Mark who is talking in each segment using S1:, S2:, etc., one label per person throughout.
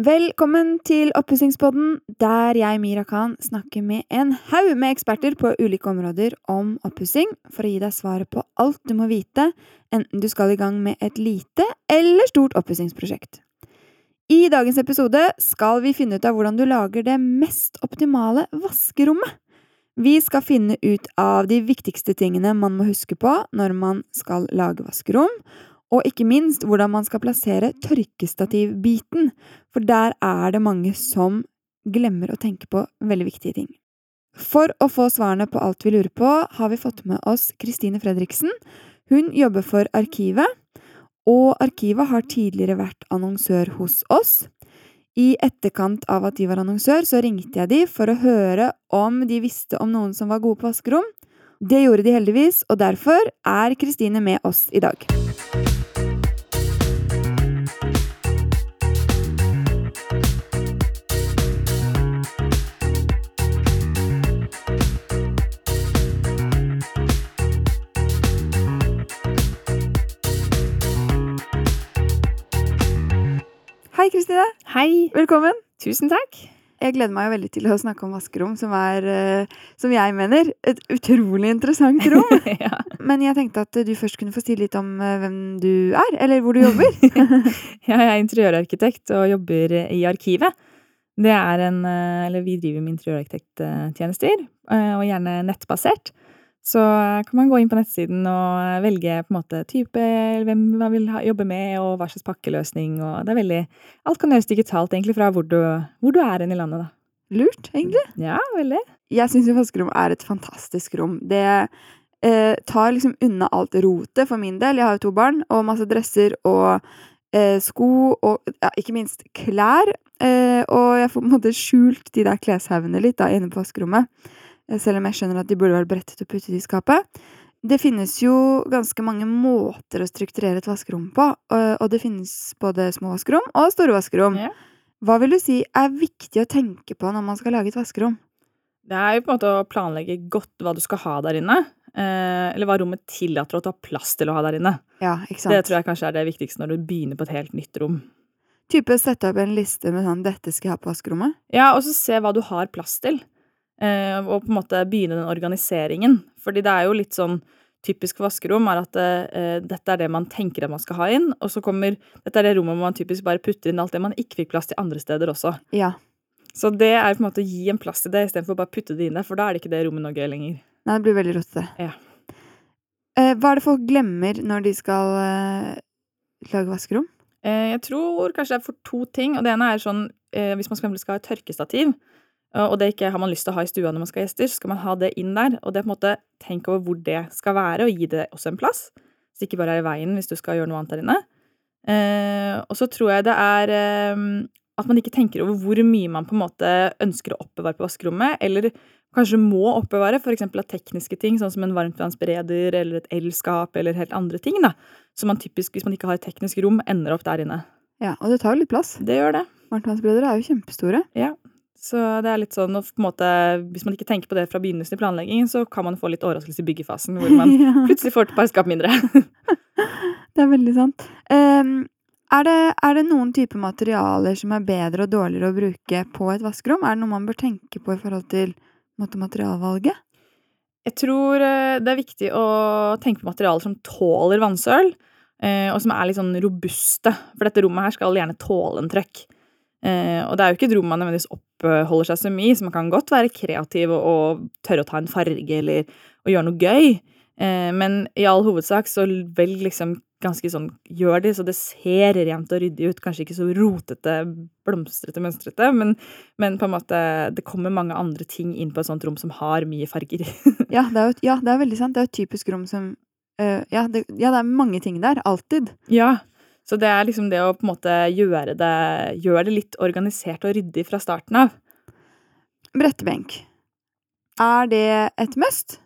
S1: Velkommen til Oppussingspodden, der jeg, Mira Khan, snakker med en haug med eksperter på ulike områder om oppussing, for å gi deg svaret på alt du må vite, enten du skal i gang med et lite eller stort oppussingsprosjekt. I dagens episode skal vi finne ut av hvordan du lager det mest optimale vaskerommet. Vi skal finne ut av de viktigste tingene man må huske på når man skal lage vaskerom, og ikke minst hvordan man skal plassere tørkestativbiten, for der er det mange som glemmer å tenke på veldig viktige ting. For å få svarene på alt vi lurer på, har vi fått med oss Kristine Fredriksen. Hun jobber for Arkivet, og Arkivet har tidligere vært annonsør hos oss. I etterkant av at de var annonsør, så ringte jeg de for å høre om de visste om noen som var gode på vaskerom. Det gjorde de heldigvis, og derfor er Kristine med oss i dag. Kristine.
S2: Hei.
S1: Velkommen.
S2: Tusen takk.
S1: Jeg gleder meg jo veldig til å snakke om vaskerom, som er, eh, som jeg mener, et utrolig interessant rom.
S2: ja.
S1: Men jeg tenkte at du først kunne få si litt om eh, hvem du er, eller hvor du jobber.
S2: ja, jeg er interiørarkitekt og jobber i Arkivet. Det er en eh, Eller vi driver med interiørarkitekttjenester, og gjerne nettbasert. Så kan man gå inn på nettsiden og velge på en måte type, hvem man vil ha, jobbe med, og hva slags pakkeløsning, og det er veldig Alt kan gjøres digitalt, egentlig, fra hvor du, hvor du er hen i landet, da.
S1: Lurt, egentlig.
S2: Ja, veldig.
S1: Jeg syns jo vaskerom er et fantastisk rom. Det eh, tar liksom unna alt rotet for min del. Jeg har jo to barn, og masse dresser og eh, sko, og ja, ikke minst klær. Eh, og jeg får på en måte skjult de der kleshaugene litt da inne på vaskerommet. Eh, selv om jeg skjønner at de burde vært brettet og puttet i skapet. Det finnes jo ganske mange måter å strukturere et vaskerom på, og det finnes både små vaskerom og store vaskerom.
S2: Ja.
S1: Hva vil du si er viktig å tenke på når man skal lage et vaskerom?
S2: Det er jo på en måte å planlegge godt hva du skal ha der inne. Eh, eller hva rommet tillater at du har plass til å ha der inne.
S1: Ja, ikke sant?
S2: Det tror jeg kanskje er det viktigste når du begynner på et helt nytt rom.
S1: Type sette opp en liste med sånn 'dette skal jeg ha på vaskerommet'?
S2: Ja, og så se hva du har plass til. Eh, og på en måte begynne den organiseringen. Fordi det er jo litt sånn typisk for vaskerom er at eh, dette er det man tenker at man skal ha inn, og så kommer Dette er det rommet hvor man typisk bare putter inn alt det man ikke fikk plass til andre steder også.
S1: Ja.
S2: Så det er på en måte å gi en plass til det istedenfor bare putte det inn der, for da er det ikke det rommet noe gøy lenger.
S1: Nei, det blir veldig rotete.
S2: Ja.
S1: Eh, hva er det folk glemmer når de skal eh, lage vaskerom?
S2: Eh, jeg tror kanskje det er for to ting, og det ene er sånn eh, hvis man skal ha et tørkestativ, og det ikke har man lyst til å ha i stua når man skal ha gjester, så skal man ha det inn der. Og det er på en måte tenk over hvor det skal være, og gi det også en plass. Så det ikke bare er i veien hvis du skal gjøre noe annet der inne. Eh, og så tror jeg det er eh, at man ikke tenker over hvor mye man på en måte ønsker å oppbevare på vaskerommet, eller kanskje må oppbevare, f.eks. av tekniske ting, sånn som en varmtvannsbereder eller et elskap eller helt andre ting, da, som man typisk, hvis man ikke har et teknisk rom, ender opp der inne.
S1: Ja, og det tar jo litt plass.
S2: Det gjør det.
S1: Varmtvannsberedere er jo kjempestore.
S2: Ja. Så det er litt sånn, måte, Hvis man ikke tenker på det fra begynnelsen i planleggingen, så kan man få litt overraskelse i byggefasen, hvor man
S1: Ja.
S2: plutselig får et par skap mindre.
S1: Det er veldig sant. Um, er, det, er det noen type materialer som er bedre og dårligere å bruke på et vaskerom? Er det noe man bør tenke på i forhold til måte, materialvalget?
S2: Jeg tror eh, det er viktig å tenke på materialer som tåler vannsøl, eh, og som er litt sånn robuste. For dette rommet her skal gjerne tåle en trøkk. Eh, og det er jo ikke et rom man nødvendigvis oppholder seg så mye, så man kan godt være kreativ og, og tørre å ta en farge eller å gjøre noe gøy. Eh, men i all hovedsak så velg liksom ganske sånn Gjør det så det ser rent og ryddig ut. Kanskje ikke så rotete, blomstrete, mønstrete, men, men på en måte det kommer mange andre ting inn på et sånt rom som har mye farger.
S1: Ja, det er jo ja, det er veldig sant. Det er et typisk rom som eh, ja, det, ja, det er mange ting der. Alltid.
S2: ja. Så det er liksom det å på en måte gjøre det, gjøre det litt organisert og ryddig fra starten av.
S1: Brettebenk. Er det et must?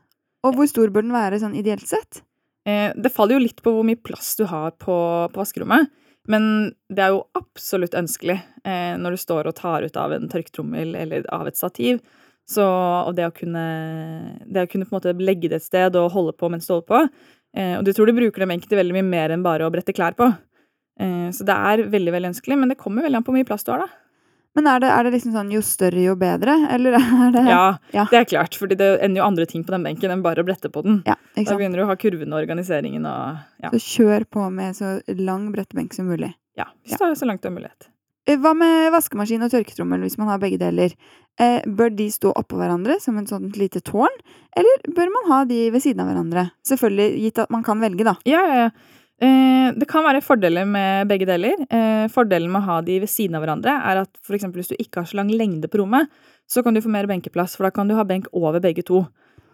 S1: Og hvor stor bør den være sånn ideelt sett?
S2: Eh, det faller jo litt på hvor mye plass du har på, på vaskerommet. Men det er jo absolutt ønskelig eh, når du står og tar ut av en tørketrommel eller av et stativ. Så, og det å kunne, det å kunne på en måte legge det et sted og holde på mens du holder på. Eh, og du tror du bruker dem egentlig veldig mye mer enn bare å brette klær på. Eh, så det er veldig veldig ønskelig, men det kommer veldig an på hvor mye plass du har, da.
S1: Men er det, er det liksom sånn jo større, jo bedre? Eller er det
S2: Ja,
S1: Ja.
S2: det er klart, fordi det ender jo andre ting på den benken enn bare å brette på den.
S1: Ja,
S2: Da begynner du å ha kurvene og organiseringen og ja.
S1: Så kjør på med så lang brettebenk som mulig.
S2: ja hvis du har så langt du har mulighet.
S1: Eh, Hva med vaskemaskin og tørketrommel hvis man har begge deler? Eh, bør de stå oppå hverandre som en sånt lite tårn, eller bør man ha de ved siden av hverandre? Selvfølgelig gitt at man kan velge, da.
S2: Ja, ja, ja. Eh, det kan være fordeler med begge deler. Eh, fordelen med å ha de ved siden av hverandre er at for eksempel hvis du ikke har så lang lengde på rommet, så kan du få mer benkeplass, for da kan du ha benk over begge to.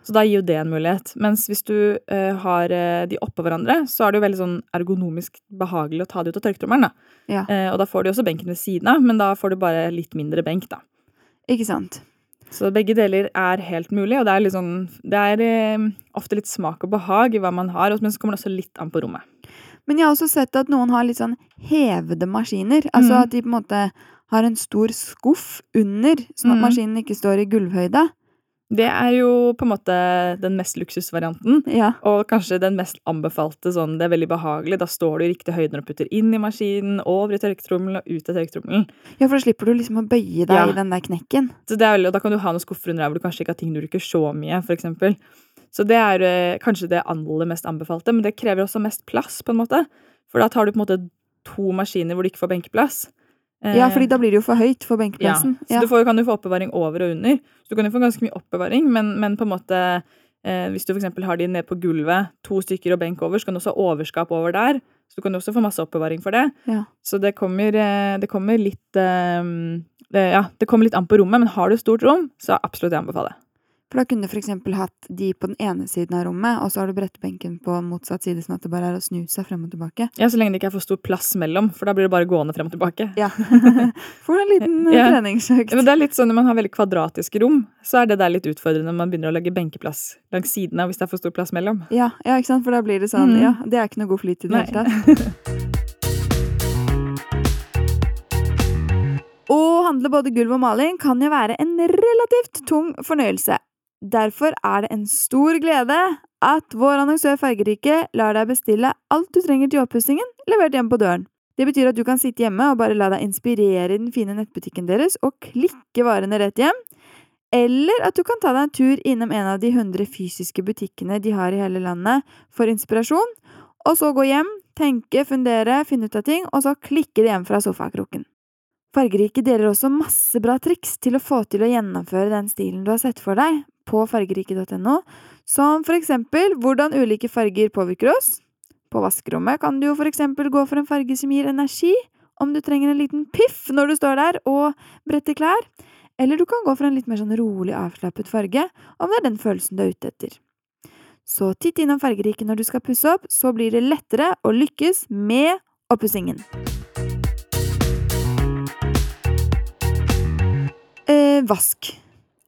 S2: Så da gir jo det en mulighet. Mens hvis du eh, har de oppå hverandre, så er det jo veldig sånn ergonomisk behagelig å ta de ut av tørketrommelen. da.
S1: Ja.
S2: Eh, og da får du også benken ved siden av, men da får du bare litt mindre benk, da.
S1: Ikke sant?
S2: Så begge deler er helt mulig, og det er, sånn, det er ofte litt smak og behag i hva man har, men så kommer det også litt an på rommet.
S1: Men jeg har også sett at noen har litt sånn hevede maskiner. Altså
S2: Mhm.
S1: at de på en måte har en stor skuff under, sånn at
S2: Mhm.
S1: maskinen ikke står i gulvhøyde.
S2: Det er jo på en måte den mest luksusvarianten.
S1: Ja.
S2: Og kanskje den mest anbefalte. sånn, Det er veldig behagelig. Da står du i riktig høyde når du putter inn i maskinen, over i tørketrommelen og ut av tørketrommelen.
S1: ja, for da slipper du liksom å bøye deg
S2: Ja.
S1: i den der knekken.
S2: Så det er veldig, og Da kan du ha noen skuffer under der hvor du kanskje ikke har ting du bruker så mye. Eksempel. Så det er eh, kanskje det aller mest anbefalte, men det krever også mest plass. på en måte. For da tar du på en måte to maskiner hvor du ikke får benkeplass. Eh,
S1: Ja, fordi da blir det jo for høyt for
S2: ja,
S1: benkeplassen.
S2: så du får, kan jo få oppbevaring over og under. Så du kan jo få ganske mye oppbevaring, men, men på en måte eh, hvis du eksempel har de nede på gulvet, to stykker og benk over, så kan du også ha overskap over der. Så du kan jo også få masse oppbevaring for det.
S1: Ja.
S2: Så det kommer, eh, det kommer litt eh, det, Ja, det kommer litt an på rommet, men har du stort rom, så absolutt jeg anbefaler.
S1: For da kunne du eksempel hatt de på den ene siden av rommet, og så har du brettebenken på motsatt side, sånn at det bare er å snu seg frem og tilbake.
S2: Ja, Så lenge det ikke er for stor plass mellom, for da blir det bare gående frem og tilbake.
S1: Ja. For en liten eh,
S2: Ja.
S1: treningsøkt.
S2: Ja, men det er litt sånn Når man har veldig kvadratiske rom, så er det der litt utfordrende når man begynner å lage benkeplass langs sidene hvis det er for stor plass mellom.
S1: Ja, ja, ikke sant? For da blir det sånn
S2: Mm.
S1: Ja, det er ikke noe god flyt i det hele tatt. Å handle både gulv og maling kan jo være en relativt tung fornøyelse. Derfor er det en stor glede at vår annonsør Fargerike lar deg bestille alt du trenger til oppussingen levert hjem på døren. Det betyr at du kan sitte hjemme og bare la deg inspirere i den fine nettbutikken deres og klikke varene rett hjem. Eller at du kan ta deg en tur innom en av de 100 fysiske butikkene de har i hele landet for inspirasjon, og så gå hjem, tenke, fundere, finne ut av ting, og så klikke det hjem fra sofakroken. Fargerike deler også masse bra triks til å få til å gjennomføre den stilen du har sett for deg på fargerike.no, som for eksempel hvordan ulike farger påvirker oss. På vaskerommet kan du jo for eksempel gå for en farge som gir energi, om du trenger en liten piff når du står der og bretter klær, eller du kan gå for en litt mer sånn rolig avslappet farge, om det er den følelsen du er ute etter. Så titt innom Fargerike når du skal pusse opp, så blir det lettere å lykkes med oppussingen. Eh, vask.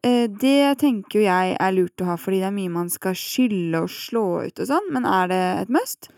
S1: Eh, det tenker jo jeg er lurt å ha, fordi det er mye man skal skylle og slå ut og sånn, men er det et must?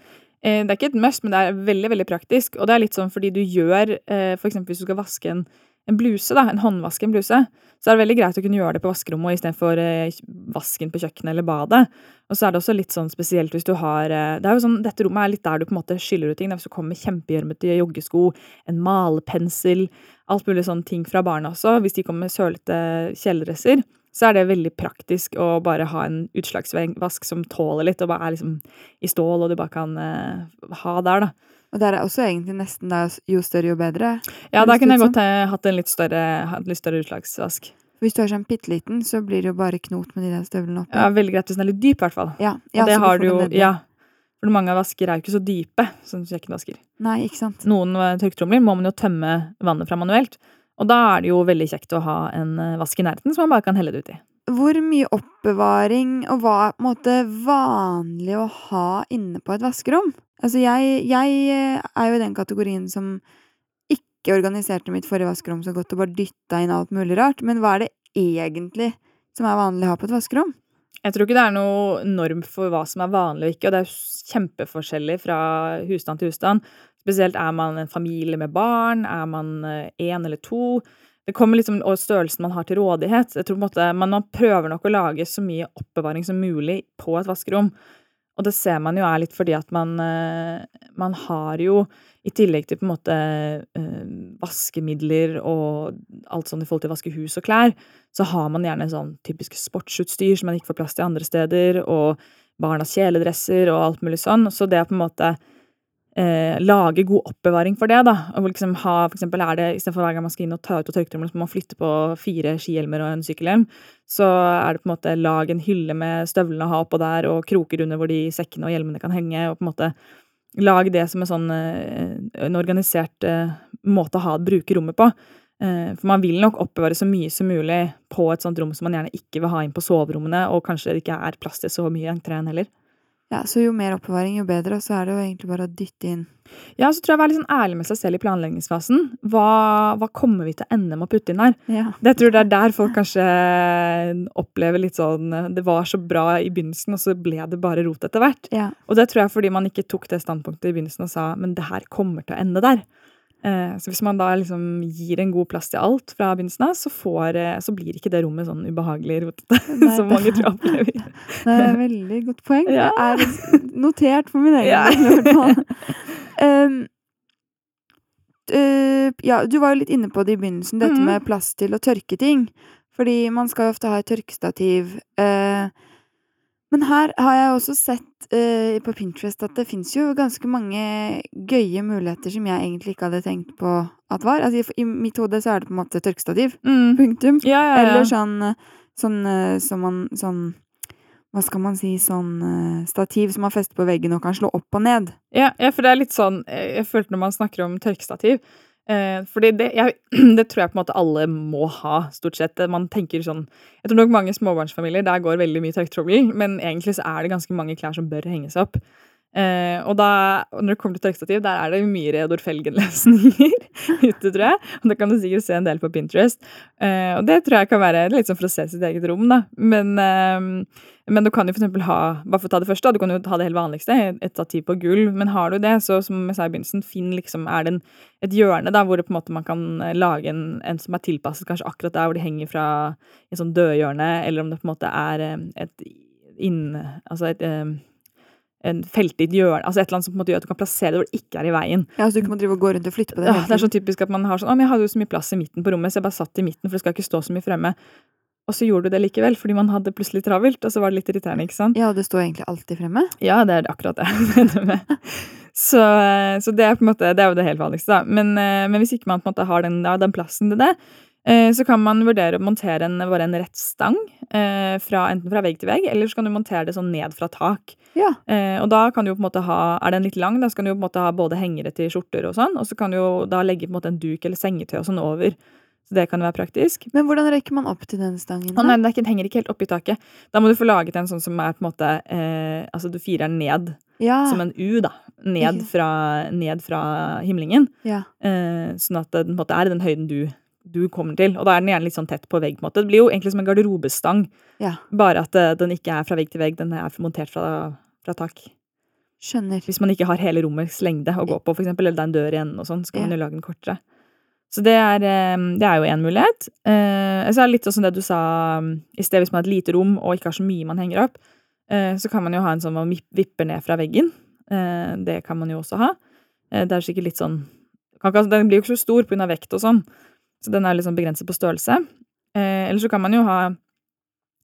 S2: Eh, Det er ikke et must, men det er veldig veldig praktisk. Og det er litt sånn fordi du gjør f.eks. For eksempel hvis du skal vaske en, en bluse, da, en håndvask en bluse, så er det veldig greit å kunne gjøre det på vaskerommet istedenfor eh, vasken på kjøkkenet eller badet. Og så er det også litt sånn spesielt hvis du har eh, det er jo sånn, Dette rommet er litt der du på en måte skyller ut ting. Hvis du kommer med kjempegjørmete joggesko, en malepensel, alt mulig sånne ting fra barna også. Hvis de kommer med sølete kjeledresser, så er det veldig praktisk å bare ha en utslagsvask som tåler litt, og bare er liksom i stål, og du bare kan eh, ha der, da.
S1: Og der er også egentlig nesten da jo større, jo bedre.
S2: Ja, da kunne jeg godt hatt en litt større, litt større utslagsvask.
S1: Hvis du er sånn bitte liten, så blir det jo bare knot med de der støvlene oppi.
S2: Ja, Veldig greit hvis den er litt dyp, i hvert fall.
S1: Ja,
S2: Og det har du jo, ja. For mange av vasker er jo ikke så dype som kjøkkenvasker.
S1: Nei, ikke sant.
S2: Noen eh, tørketromler må man jo tømme vannet fra manuelt. Og da er det jo veldig kjekt å ha en eh, vask i nærheten som man bare kan helle det ut i.
S1: Hvor mye oppbevaring og hva er på en måte vanlig å ha inne på et vaskerom? Altså, jeg, jeg eh, er jo i den kategorien som ikke organiserte mitt forrige vaskerom så godt og bare dytta inn alt mulig rart, men hva er det egentlig som er vanlig å ha på et vaskerom?
S2: Jeg tror ikke det er noe norm for hva som er vanlig og ikke, og det er kjempeforskjellig fra husstand til husstand. Spesielt er man en familie med barn, er man én eller to. Det kommer liksom, og størrelsen man har til rådighet. Jeg tror på en måte, man, prøver nok å lage så mye oppbevaring som mulig på et vaskerom. Og det ser man jo er litt fordi at man, eh, man har jo i tillegg til på en måte eh, vaskemidler og alt sånn i forhold til å vaske hus og klær, så har man gjerne sånn typisk sportsutstyr som man ikke får plass til andre steder, og barnas kjeledresser og alt mulig sånn. Så det er på en måte eh, lage god oppbevaring for det, da, og liksom ha for eksempel er det istedenfor hver gang man skal inn og ta ut av tørketrommelen, så må man flytte på fire skihjelmer og en sykkelhjelm, så er det på en måte lag en hylle med støvlene å ha oppå der, og kroker under hvor de sekkene og hjelmene kan henge, og på en måte Lag det som en sånn eh, en organisert eh, måte å ha bruke rommet på. Eh, for man vil nok oppbevare så mye som mulig på et sånt rom som man gjerne ikke vil ha inn på soverommene, og kanskje det ikke er plass til så mye i entreen heller.
S1: Ja, Så jo mer oppbevaring, jo bedre. Og så er det jo egentlig bare å dytte inn
S2: Ja, så tror jeg å være litt sånn ærlig med seg selv i planleggingsfasen. Hva, hva kommer vi til å ende med å putte inn her?
S1: Ja.
S2: Det tror jeg det er der folk kanskje opplever litt sånn Det var så bra i begynnelsen, og så ble det bare rot etter hvert.
S1: ja.
S2: Og det tror jeg fordi man ikke tok det standpunktet i begynnelsen og sa men det her kommer til å ende der. Eh, så hvis man da liksom gir en god plass til alt fra begynnelsen av, så, får, eh, så blir ikke det rommet sånn ubehagelig rotete som mange tror opplever.
S1: Det er et veldig godt poeng.
S2: Ja.
S1: Det er notert for min egen
S2: Ja.
S1: del. Um, eh, ja, du var jo litt inne på det i begynnelsen, dette
S2: mm.
S1: med plass til å tørke ting. Fordi man skal jo ofte ha et tørkestativ. eh, men her har jeg også sett eh, på Pinterest at det fins jo ganske mange gøye muligheter som jeg egentlig ikke hadde tenkt på at var. Altså, i, mitt hode så er det på en måte tørkestativ.
S2: Mm.
S1: Punktum.
S2: Ja, ja, ja.
S1: Eller sånn, sånn eh, som man Sånn Hva skal man si? Sånn eh, stativ som man fester på veggen og kan slå opp og ned.
S2: Ja, ja, for det er litt sånn eh, Jeg følte når man snakker om tørkestativ Fordi det, jeg, det tror jeg på en måte alle må ha, stort sett. Man tenker sånn Jeg tror nok mange småbarnsfamilier der går veldig mye tørketrommel, men egentlig så er det ganske mange klær som bør henges opp. Eh, og da, når det kommer til tørkestativ, der er det mye Reodor Felgen-løsninger ute, tror jeg. Og det kan du sikkert se en del på Pinterest. Eh, og det tror jeg kan være litt sånn for å se sitt eget rom, da. Men, eh, men du kan jo for eksempel ha bare for å ta det første, du kan jo ha det helt vanligste, et stativ på gulv. Men har du det, så som jeg sa i begynnelsen, finn liksom, er det en, et hjørne da, hvor det på en måte man kan lage en, en som er tilpasset kanskje akkurat der hvor de henger fra et sånn dødhjørne, eller om det på en måte er et inn... Altså et en felte i et hjørne, altså et eller annet som på en måte gjør at du kan plassere det hvor det ikke er i veien.
S1: Ja, Så du ikke må drive og gå rundt og flytte på det.
S2: Ja, det er sånn typisk at man har sånn Å, men jeg hadde jo så mye plass i midten på rommet, så jeg bare satt i midten, for det skal ikke stå så mye fremme. Og så gjorde du det likevel, fordi man hadde plutselig travelt, og så var det litt irriterende, ikke sant?
S1: Ja, det står egentlig alltid fremme.
S2: Ja, det er akkurat det jeg mener. Så, så det er på en måte, det er jo det helt vanligste, da. Men, eh, men hvis ikke man på en måte har den, ja, den plassen til det, så kan man vurdere å montere en, bare en rett stang, eh, fra, enten fra vegg til vegg, eller så kan du montere det sånn ned fra tak.
S1: Ja.
S2: Eh, og da kan du jo på en måte ha, er den litt lang, da så kan du jo på en måte ha både hengere til skjorter og sånn, og så kan du jo da legge på en måte en duk eller sengetøy og sånn over. Så det kan jo være praktisk.
S1: Men hvordan rekker man opp til den stangen? Da?
S2: Å nei, den henger ikke helt oppi taket. Da må du få laget en sånn som er på en måte eh, Altså du firer den ned
S1: ja,
S2: som en U, da. Ned fra, ned fra himlingen.
S1: ja.
S2: Eh, sånn at den på en måte er i den høyden du, du kommer til. Og da er den gjerne litt sånn tett på vegg. på en måte. Det blir jo egentlig som en garderobestang,
S1: ja.
S2: bare at uh, den ikke er fra vegg til vegg. Den er montert fra, fra tak.
S1: Skjønner.
S2: Hvis man ikke har hele rommets lengde å gå på, for eksempel, eller det er en dør i enden, og sånn, så kan
S1: Ja.
S2: man jo lage den kortere. Så det er, eh, det er jo én mulighet. Eh, så er det litt sånn det du sa um, i sted, hvis man har et lite rom og ikke har så mye man henger opp, eh, så kan man jo ha en sånn man vipper ned fra veggen. Eh, det kan man jo også ha. Det er sikkert litt sånn Den blir jo ikke så stor pga. vekt og sånn, så den er liksom begrenset på størrelse. Eh, eller så kan man jo ha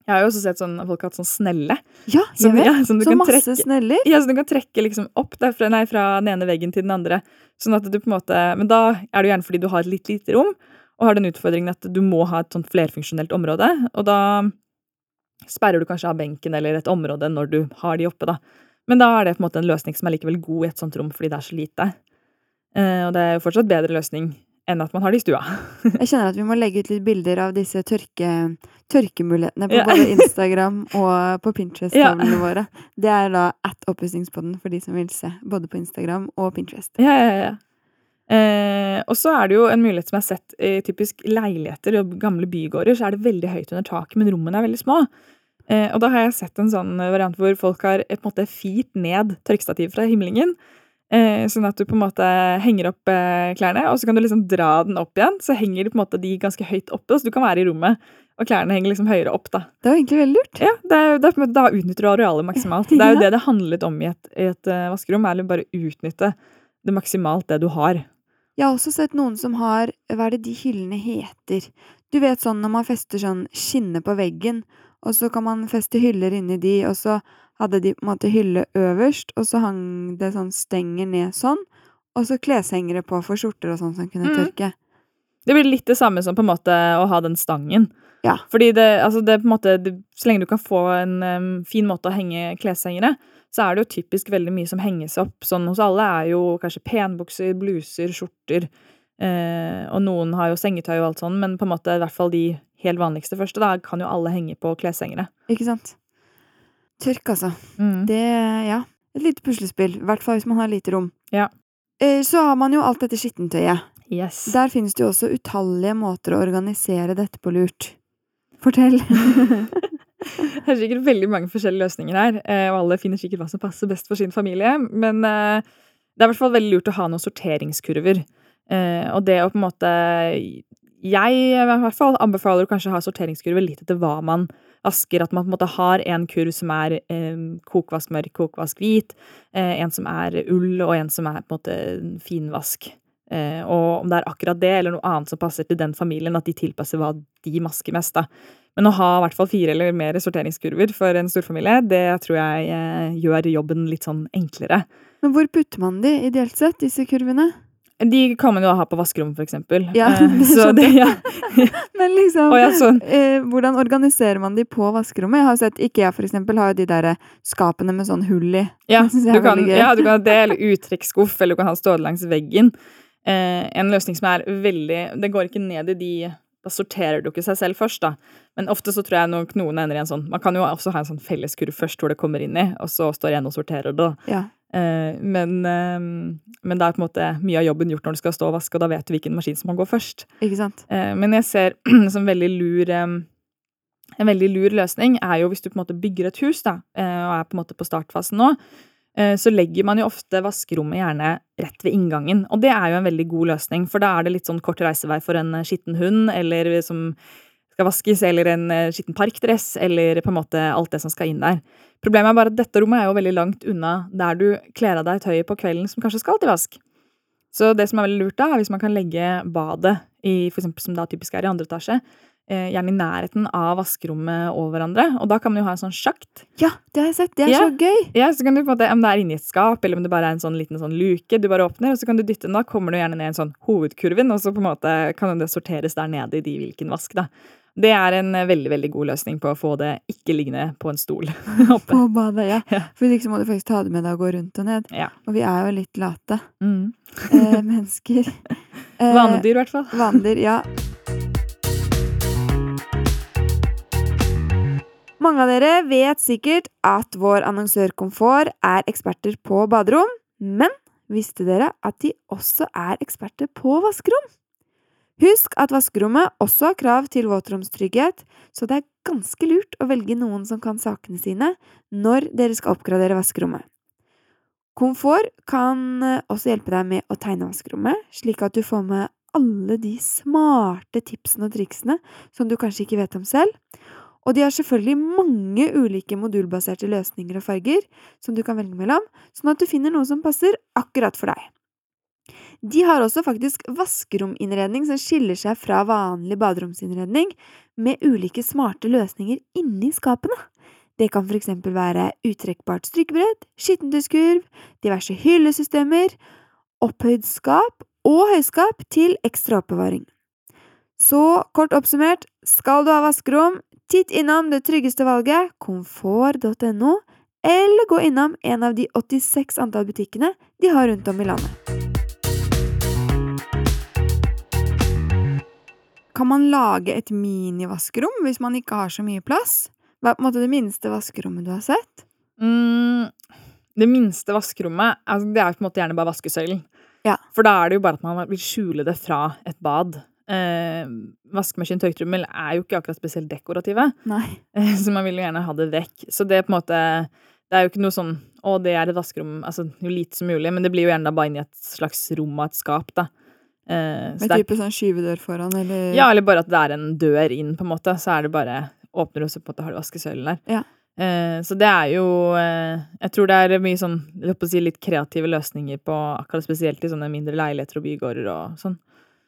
S2: Jeg har jo også sett sånn folk har hatt sånn snelle.
S1: Ja,
S2: Som,
S1: jeg vet.
S2: ja, som
S1: Så masse
S2: trekke
S1: sneller.
S2: ja, så du kan trekke liksom opp derfra, nei, fra den ene veggen til den andre. Sånn at du på en måte, Men da er det gjerne fordi du har et litt lite rom, og har den utfordringen at du må ha et sånn flerfunksjonelt område. Og da sperrer du kanskje av benken eller et område når du har de oppe, da. Men da er det på en måte en løsning som er likevel god i et sånt rom fordi det er så lite. Eh, og det er jo fortsatt bedre løsning enn at man har det i stua.
S1: Jeg kjenner at vi må legge ut litt bilder av disse tørke, tørkemulighetene på
S2: Ja.
S1: både Instagram og på Pinterest-tavlene våre. Det er da at oppussingspodden for de som vil se, både på Instagram og Pinterest.
S2: Ja, ja, ja. Eh, og så er det jo en mulighet som jeg har sett i typisk leiligheter og gamle bygårder, så er det veldig høyt under taket, men rommene er veldig små. Eh, og da har jeg sett en sånn variant hvor folk har et måte firt ned tørkestativ fra himlingen. Eh, sånn at du på en måte henger opp eh, klærne, og så kan du liksom dra den opp igjen. Så henger på en måte de ganske høyt oppe, så du kan være i rommet. Og klærne henger liksom høyere opp, da.
S1: Det var egentlig veldig lurt.
S2: Ja, det er, det er, Da utnytter du arealet maksimalt. Det er jo det det handler litt om i et, i et eh, vaskerom, er å bare utnytte det maksimalt det du har.
S1: Jeg har også sett noen som har Hva er det de hyllene heter? Du vet sånn når man fester sånn skinne på veggen, og så kan man feste hyller inni de, og så hadde de på en måte hylle øverst, og så hang det sånn stenger ned sånn, og så kleshengere på for skjorter og sånn som kunne
S2: Mm.
S1: tørke.
S2: Det blir litt det samme som på en måte å ha den stangen.
S1: Ja.
S2: Fordi det, altså det på en måte, det, Så lenge du kan få en um, fin måte å henge kleshengere, så er det jo typisk veldig mye som henges opp. Sånn hos alle er jo kanskje penbukser, bluser, skjorter. Eh, og noen har jo sengetøy og alt sånn, men på en måte i hvert fall de helt vanligste første, da kan jo alle henge på kleshengere.
S1: Ikke sant? Tørk, altså.
S2: Mm.
S1: Det Ja. Et lite puslespill. I hvert fall hvis man har lite rom.
S2: Ja.
S1: Eh, Så har man jo alt dette skittentøyet.
S2: Yes.
S1: Der finnes det jo også utallige måter å organisere dette på lurt. Fortell.
S2: Det er sikkert veldig mange forskjellige løsninger her, eh, og alle finner sikkert hva som passer best for sin familie. Men eh, det er i hvert fall veldig lurt å ha noen sorteringskurver. Og det å på en måte Jeg i hvert fall anbefaler å ha sorteringskurver litt etter hva man vasker. At man på en måte har en kurv som er eh, kokvask mørk, kokvask hvit. eh, En som er ull, og en som er på en måte finvask. Eh, Og om det er akkurat det, eller noe annet som passer til den familien, at de tilpasser hva de masker mest. da. Men å ha i hvert fall fire eller mer sorteringskurver for en storfamilie, det tror jeg eh, gjør jobben litt sånn enklere.
S1: Men hvor putter man de, ideelt sett, disse kurvene?
S2: De kan man jo ha på vaskerommet, eksempel.
S1: Ja,
S2: Eh,
S1: det
S2: så
S1: skjønte
S2: det, ja.
S1: Men liksom
S2: ja, sånn.
S1: eh, Hvordan organiserer man de på vaskerommet? Jeg har sett Ikea for eksempel har jo de der skapene med sånn hull i.
S2: Ja, du kan, ja, du kan ha det, eller uttrekksskuff, eller du kan ha stående langs veggen. Eh, en løsning som er veldig Det går ikke ned i de Da sorterer du ikke seg selv først, da. Men ofte så tror jeg nok noen ender i en sånn Man kan jo også ha en sånn felleskurv først hvor det kommer inn i, og så står en og sorterer det. da.
S1: Ja.
S2: Eh, men, eh, men da er på en måte mye av jobben gjort når du skal stå og vaske, og da vet du hvilken maskin som må gå først.
S1: Ikke sant?
S2: Eh, men jeg ser som veldig lur eh, En veldig lur løsning er jo hvis du på en måte bygger et hus da, eh, og er på en måte på startfasen nå, så legger man jo ofte vaskerommet gjerne rett ved inngangen. Og det er jo en veldig god løsning, for da er det litt sånn kort reisevei for en skitten hund, eller som skal vaskes, eller en eh, skitten parkdress, eller på en måte alt det som skal inn der. Problemet er bare at dette rommet er jo veldig langt unna der du kler av deg tøyet på kvelden som kanskje skal til vask. Så det som er veldig lurt da, er hvis man kan legge badet, i, for eksempel, som da typisk er i andre etasje, eh, gjerne i nærheten av vaskerommet over hverandre. Og da kan man jo ha en sånn sjakt.
S1: Ja, det har jeg sett. Det er
S2: Ja.
S1: så gøy!
S2: Ja, så kan du på en måte, Om det er inni et skap, eller om det bare er en sånn liten sånn luke du bare åpner, og så kan du dytte den, da kommer du gjerne ned i en sånn hovedkurven, og så på en måte kan det sorteres der nede i de hvilken vask. da. Det er en eh, veldig veldig god løsning på å få det ikke liggende på en stol oppe.
S1: På badet, ja.
S2: Ja.
S1: For hvis ikke så må du faktisk ta det med deg og gå rundt og ned.
S2: Ja.
S1: Og vi er jo litt late
S2: Mm.
S1: eh, mennesker. Eh,
S2: Vanedyr, i hvert fall.
S1: Vanedyr, ja. Mange av dere vet sikkert at vår annonsør Komfort er eksperter på baderom, men visste dere at de også er eksperter på vaskerom? Husk at vaskerommet også har krav til våtromstrygghet, så det er ganske lurt å velge noen som kan sakene sine når dere skal oppgradere vaskerommet. Komfort kan eh, også hjelpe deg med å tegne vaskerommet, slik at du får med alle de smarte tipsene og triksene som du kanskje ikke vet om selv. Og de har selvfølgelig mange ulike modulbaserte løsninger og farger som du kan velge mellom, sånn at du finner noe som passer akkurat for deg. De har også faktisk vaskerominnredning som skiller seg fra vanlig baderomsinnredning, med ulike smarte løsninger inni skapene. Det kan eksempel være uttrekkbart strykebrett, skittentøyskurv, diverse hyllesystemer, opphøyd skap og høyskap til ekstra oppbevaring. Så kort oppsummert, skal du ha vaskerom, titt innom det tryggeste valget, komfort.no, eller gå innom en av de 86 antall butikkene de har rundt om i landet. Kan man lage et minivaskerom hvis man ikke har så mye plass? Hva er på en måte det minste vaskerommet du har sett?
S2: Mm, det minste vaskerommet altså det er på en måte gjerne bare vaskesøylen.
S1: Ja.
S2: For da er det jo bare at man vil skjule det fra et bad. Eh, vaskemaskin og tørketrommel er jo ikke akkurat spesielt dekorative,
S1: Nei.
S2: eh, så man vil jo gjerne ha det vekk. Så det er på en måte Det er jo ikke noe sånn Å, det er et vaskerom Altså jo lite som mulig, men det blir jo gjerne da bare inni et slags rom av et skap, da. Eh, en
S1: type sånn skyvedør foran, eller
S2: ja, eller bare at det er en dør inn, på en måte. Så er det bare Åpner du, og så på en måte har du vaskesøylen der.
S1: Ja.
S2: Eh, så det er jo eh, Jeg tror det er mye sånn si, litt kreative løsninger på akkurat spesielt i sånne mindre leiligheter og bygårder og sånn.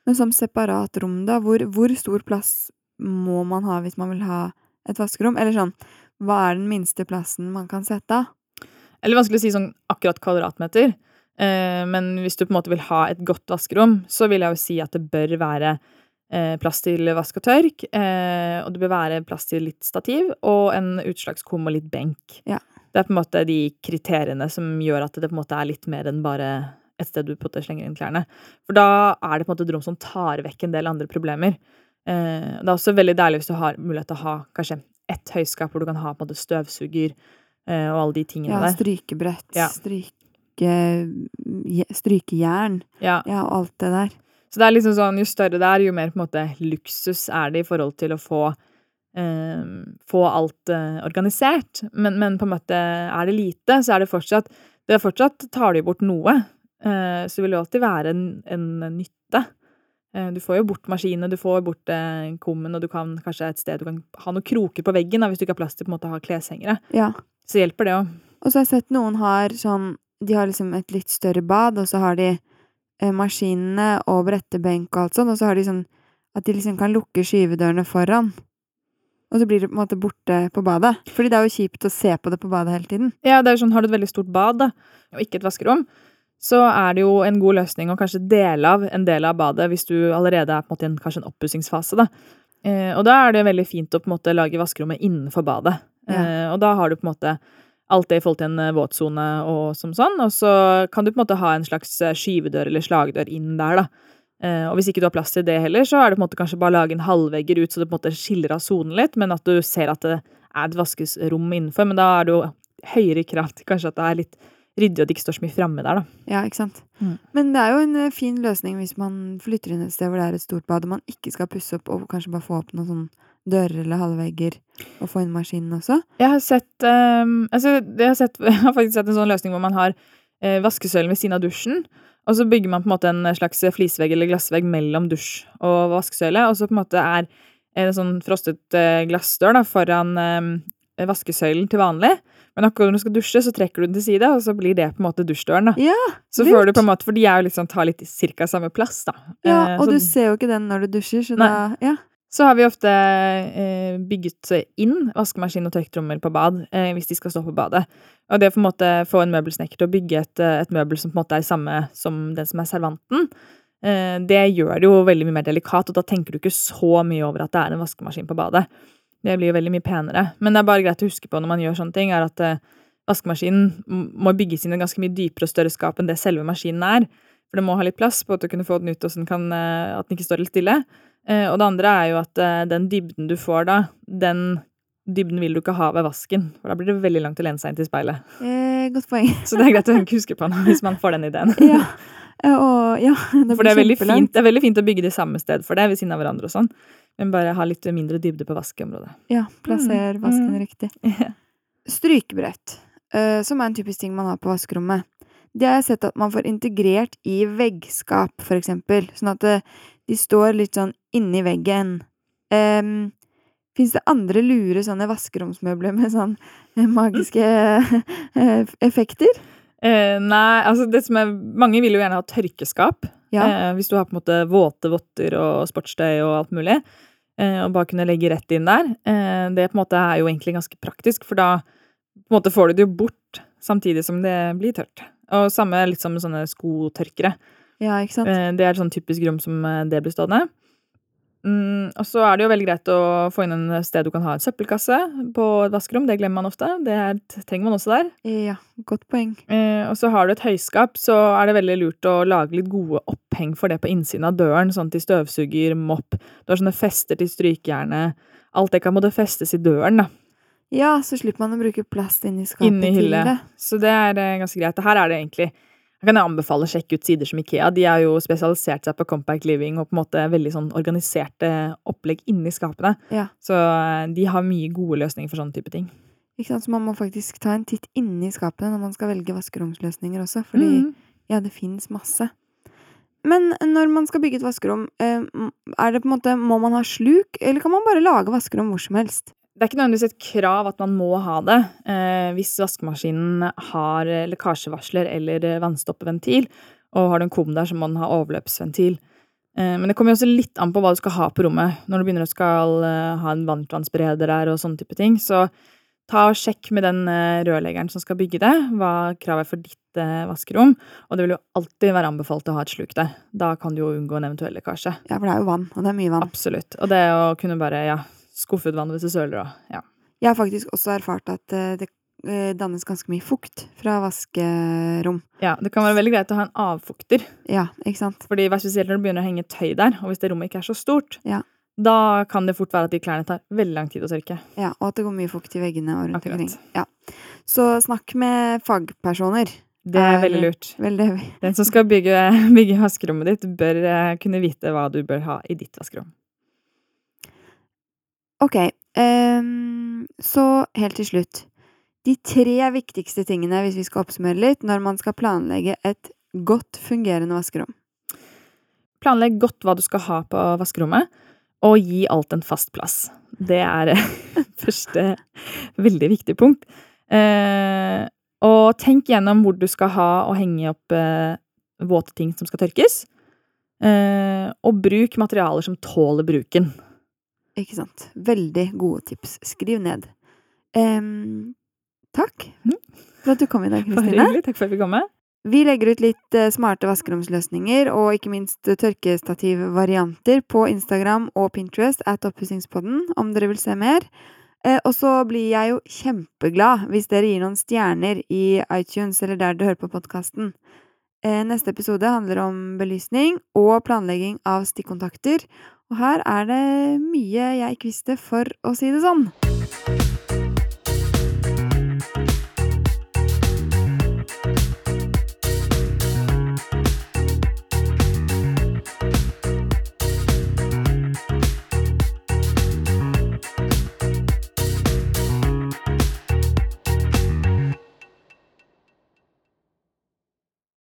S1: Men som separat rom, da, hvor, hvor stor plass må man ha hvis man vil ha et vaskerom? Eller sånn, hva er den minste plassen man kan sette av?
S2: Eller vanskelig å si sånn akkurat kvadratmeter. Eh, men hvis du på en måte vil ha et godt vaskerom, så vil jeg jo si at det bør være eh, plass til vask og tørk. Eh, og det bør være plass til litt stativ og en utslagskum og litt benk.
S1: Ja.
S2: Det er på en måte de kriteriene som gjør at det på en måte er litt mer enn bare et sted du på en måte slenger inn klærne. For da er det på en måte et rom som tar vekk en del andre problemer. Det er også veldig deilig hvis du har mulighet til å ha kanskje ett høyskap hvor du kan ha på en måte støvsuger og alle de tingene
S1: Ja,
S2: der.
S1: strykebrett,
S2: Ja.
S1: Stryke... je- Strykejern,
S2: Ja.
S1: ja, og alt det der.
S2: Så det er liksom sånn, jo større det er, jo mer på en måte luksus er det i forhold til å få eh, få alt eh, organisert. Men, men på en måte er det lite, så er det fortsatt Det er fortsatt tar du bort noe. Eh, så vil det alltid være en, en nytte. Eh, du får jo bort maskinene, du får bort eh, kummen, og du kan kanskje et sted du kan ha noen kroker på veggen da, hvis du ikke har plass til på en måte å ha kleshengere.
S1: Ja.
S2: Så hjelper det òg.
S1: Og så har jeg sett noen har sånn De har liksom et litt større bad, og så har de eh, maskinene og brettebenk og alt sånn, og så har de sånn at de liksom kan lukke skyvedørene foran. Og så blir det på en måte borte på badet. Fordi det er jo kjipt å se på det på badet hele tiden.
S2: Ja, det er jo sånn, Har du et veldig stort bad da, og ikke et vaskerom, så er det jo en god løsning å kanskje dele av en del av badet hvis du allerede er på en måte i en, kanskje en oppussingsfase. da. Eh, og da er det veldig fint å på en måte lage vaskerommet innenfor badet.
S1: Ja.
S2: Eh, og da har du på en måte alt det i forhold til en eh, våtsone og som sånn, og så kan du på en måte ha en slags eh, skyvedør eller slagdør inn der, da. Eh, og hvis ikke du har plass til det heller, så er det på en måte kanskje bare å lage en halvvegger ut så det på en måte skiller av sonen litt, men at du ser at det er et vaskesrom innenfor. Men da er det jo høyere krav til kanskje at det er litt ryddig, og det ikke står så mye framme der, da.
S1: Ja, ikke sant?
S2: Mm.
S1: Men det er jo en fin løsning hvis man flytter inn et sted hvor det er et stort bad, og man ikke skal pusse opp og kanskje bare få opp noen sånn dører eller halvvegger, og få inn maskinen også.
S2: Jeg har sett, um, altså, jeg har, sett jeg har faktisk sett en sånn løsning hvor man har eh, vaskesøylen ved siden av dusjen, og så bygger man på en måte en slags flisvegg eller glassvegg mellom dusj og vaskesøyle, og så på en måte er en sånn frostet eh, glassdør da, foran eh, vaskesøylen til vanlig. Men akkurat når du skal dusje, så trekker du den til side, og så blir det på en måte dusjdøren. da.
S1: Ja,
S2: Så får du på en måte, For de er jo liksom, tar litt cirka samme plass, da.
S1: ja
S2: Eh,
S1: og
S2: så,
S1: du ser jo ikke den når du dusjer, så
S2: Nei.
S1: da Ja.
S2: Så har vi ofte eh, bygget inn vaskemaskin og tørketrommel på bad, eh, hvis de skal stå på badet. Og det å på en måte få en møbelsnekker til å bygge et, eh, et møbel som på en måte er samme som den som er servanten, eh, det gjør det jo veldig mye mer delikat, og da tenker du ikke så mye over at det er en vaskemaskin på badet. Det blir jo veldig mye penere. Men det er bare greit å huske på når man gjør sånne ting, er at eh, vaskemaskinen må bygges inn i ganske mye dypere og større skap enn det selve maskinen er. For det må ha litt plass på at du kunne få den ut, og sånn at den ikke står helt stille. Eh, og det andre er jo at eh, den dybden du får da, den dybden vil du ikke ha ved vasken. For da blir det veldig langt å lene seg inn til speilet.
S1: Eh, godt poeng.
S2: Så det er greit å huske på hvis man får den ideen.
S1: ja. Eh, Og ja, det
S2: For det er, fint, det er veldig fint å bygge det samme sted for det, ved siden av hverandre og sånn. Men bare ha litt mindre dybde på vaskeområdet.
S1: Ja, plasser
S2: Mm,
S1: vasken
S2: mm.
S1: riktig. Strykebrett, eh, som er en typisk ting man har på vaskerommet. Det har jeg sett at man får integrert i veggskap, for eksempel, sånn at de står litt sånn inni veggen. Um, Fins det andre lure sånne vaskeromsmøbler med sånn eh, magiske eh, effekter?
S2: Eh, nei, altså det som er Mange vil jo gjerne ha tørkeskap.
S1: Ja.
S2: Eh, hvis du har på en måte våte votter og sportstøy og alt mulig. Eh, og bare kunne legge rett inn der. Eh, det på en måte er jo egentlig ganske praktisk, for da på en måte får du det jo bort samtidig som det blir tørt. Og samme litt som sånne skotørkere.
S1: Ja, ikke sant?
S2: Eh, det er sånn typisk rom som eh, det blir stående. Mm, og så er det jo veldig greit å få inn en sted du kan ha en søppelkasse på et vaskerom. Det glemmer man ofte. Det er, trenger man også der.
S1: Ja, godt poeng.
S2: Eh, og så har du et høyskap, så er det veldig lurt å lage litt gode oppheng for det på innsiden av døren, sånn til støvsuger, mopp. Du har sånne fester til strykejernet. Alt det kan måtte festes i døren, da.
S1: Ja, så slipper man å bruke plast inni skapet
S2: Inni hylle. Så det er eh, ganske greit. Her er det egentlig Jeg kan anbefale å sjekke ut sider som Ikea. De har jo spesialisert seg på compact living og på en måte veldig sånn organiserte opplegg inni skapene.
S1: Ja.
S2: Så eh, de har mye gode løsninger for sånne type ting.
S1: Ikke sant? Så man må faktisk ta en titt inni skapene når man skal velge vaskeromsløsninger også, fordi
S2: Mhm.
S1: ja, det finnes masse. Men når man skal bygge et vaskerom, eh, er det på en måte, må man ha sluk, eller kan man bare lage vaskerom hvor som helst?
S2: Det er ikke nødvendigvis et krav at man må ha det eh, hvis vaskemaskinen har eh, lekkasjevarsler eller eh, vannstoppeventil, og har du en kum der, så må den ha overløpsventil. Eh, men det kommer jo også litt an på hva du skal ha på rommet. Når du begynner å skal eh, ha en varmtvannsbereder der og sånne type ting, så ta og sjekk med den eh, rørleggeren som skal bygge det, hva kravet er for ditt vaskerom. Og det vil jo alltid være anbefalt å ha et sluk der. Da kan du jo unngå en eventuell lekkasje.
S1: Ja, for det er jo vann, og det er mye vann.
S2: Absolutt. Og det å kunne bare ja, skuffe ut vann hvis du søler og ja.
S1: Jeg har faktisk også erfart at det dannes ganske mye fukt fra vaskerom.
S2: Ja, det kan være veldig greit å ha en avfukter.
S1: Ja, ikke sant?
S2: Fordi Spesielt når det begynner å henge tøy der, og hvis det rommet ikke er så stort,
S1: ja.
S2: da kan det fort være at de klærne tar veldig lang tid å tørke.
S1: Ja, Og at det går mye fukt i veggene og rundt
S2: Akkurat.
S1: omkring. Ja. Så snakk med fagpersoner.
S2: Det er veldig lurt.
S1: Veldig
S2: Den som skal bygge, bygge vaskerommet ditt, bør kunne vite hva du bør ha i ditt vaskerom.
S1: Ok, um, så helt til slutt. De tre viktigste tingene, hvis vi skal oppsummere litt, når man skal planlegge et godt fungerende vaskerom.
S2: Planlegg godt hva du skal ha på vaskerommet, og gi alt en fast plass. Det er første veldig viktig punkt. Eh, og tenk gjennom hvor du skal ha og henge opp eh, våte ting som skal tørkes. Eh, og bruk materialer som tåler bruken.
S1: Ikke sant. Veldig gode tips. Skriv ned. Um, takk for at du kom i dag, Kristine.
S2: Takk for at jeg fikk komme.
S1: Vi legger ut litt eh, smarte vaskeromsløsninger og ikke minst eh, tørkestativvarianter på Instagram og Pinterest at Oppussingspodden, om dere vil se mer. Eh, og så blir jeg jo kjempeglad hvis dere gir noen stjerner i iTunes eller der du hører på podkasten. Neste episode handler om belysning og planlegging av stikkontakter, og her er det mye jeg ikke visste, for å si det sånn.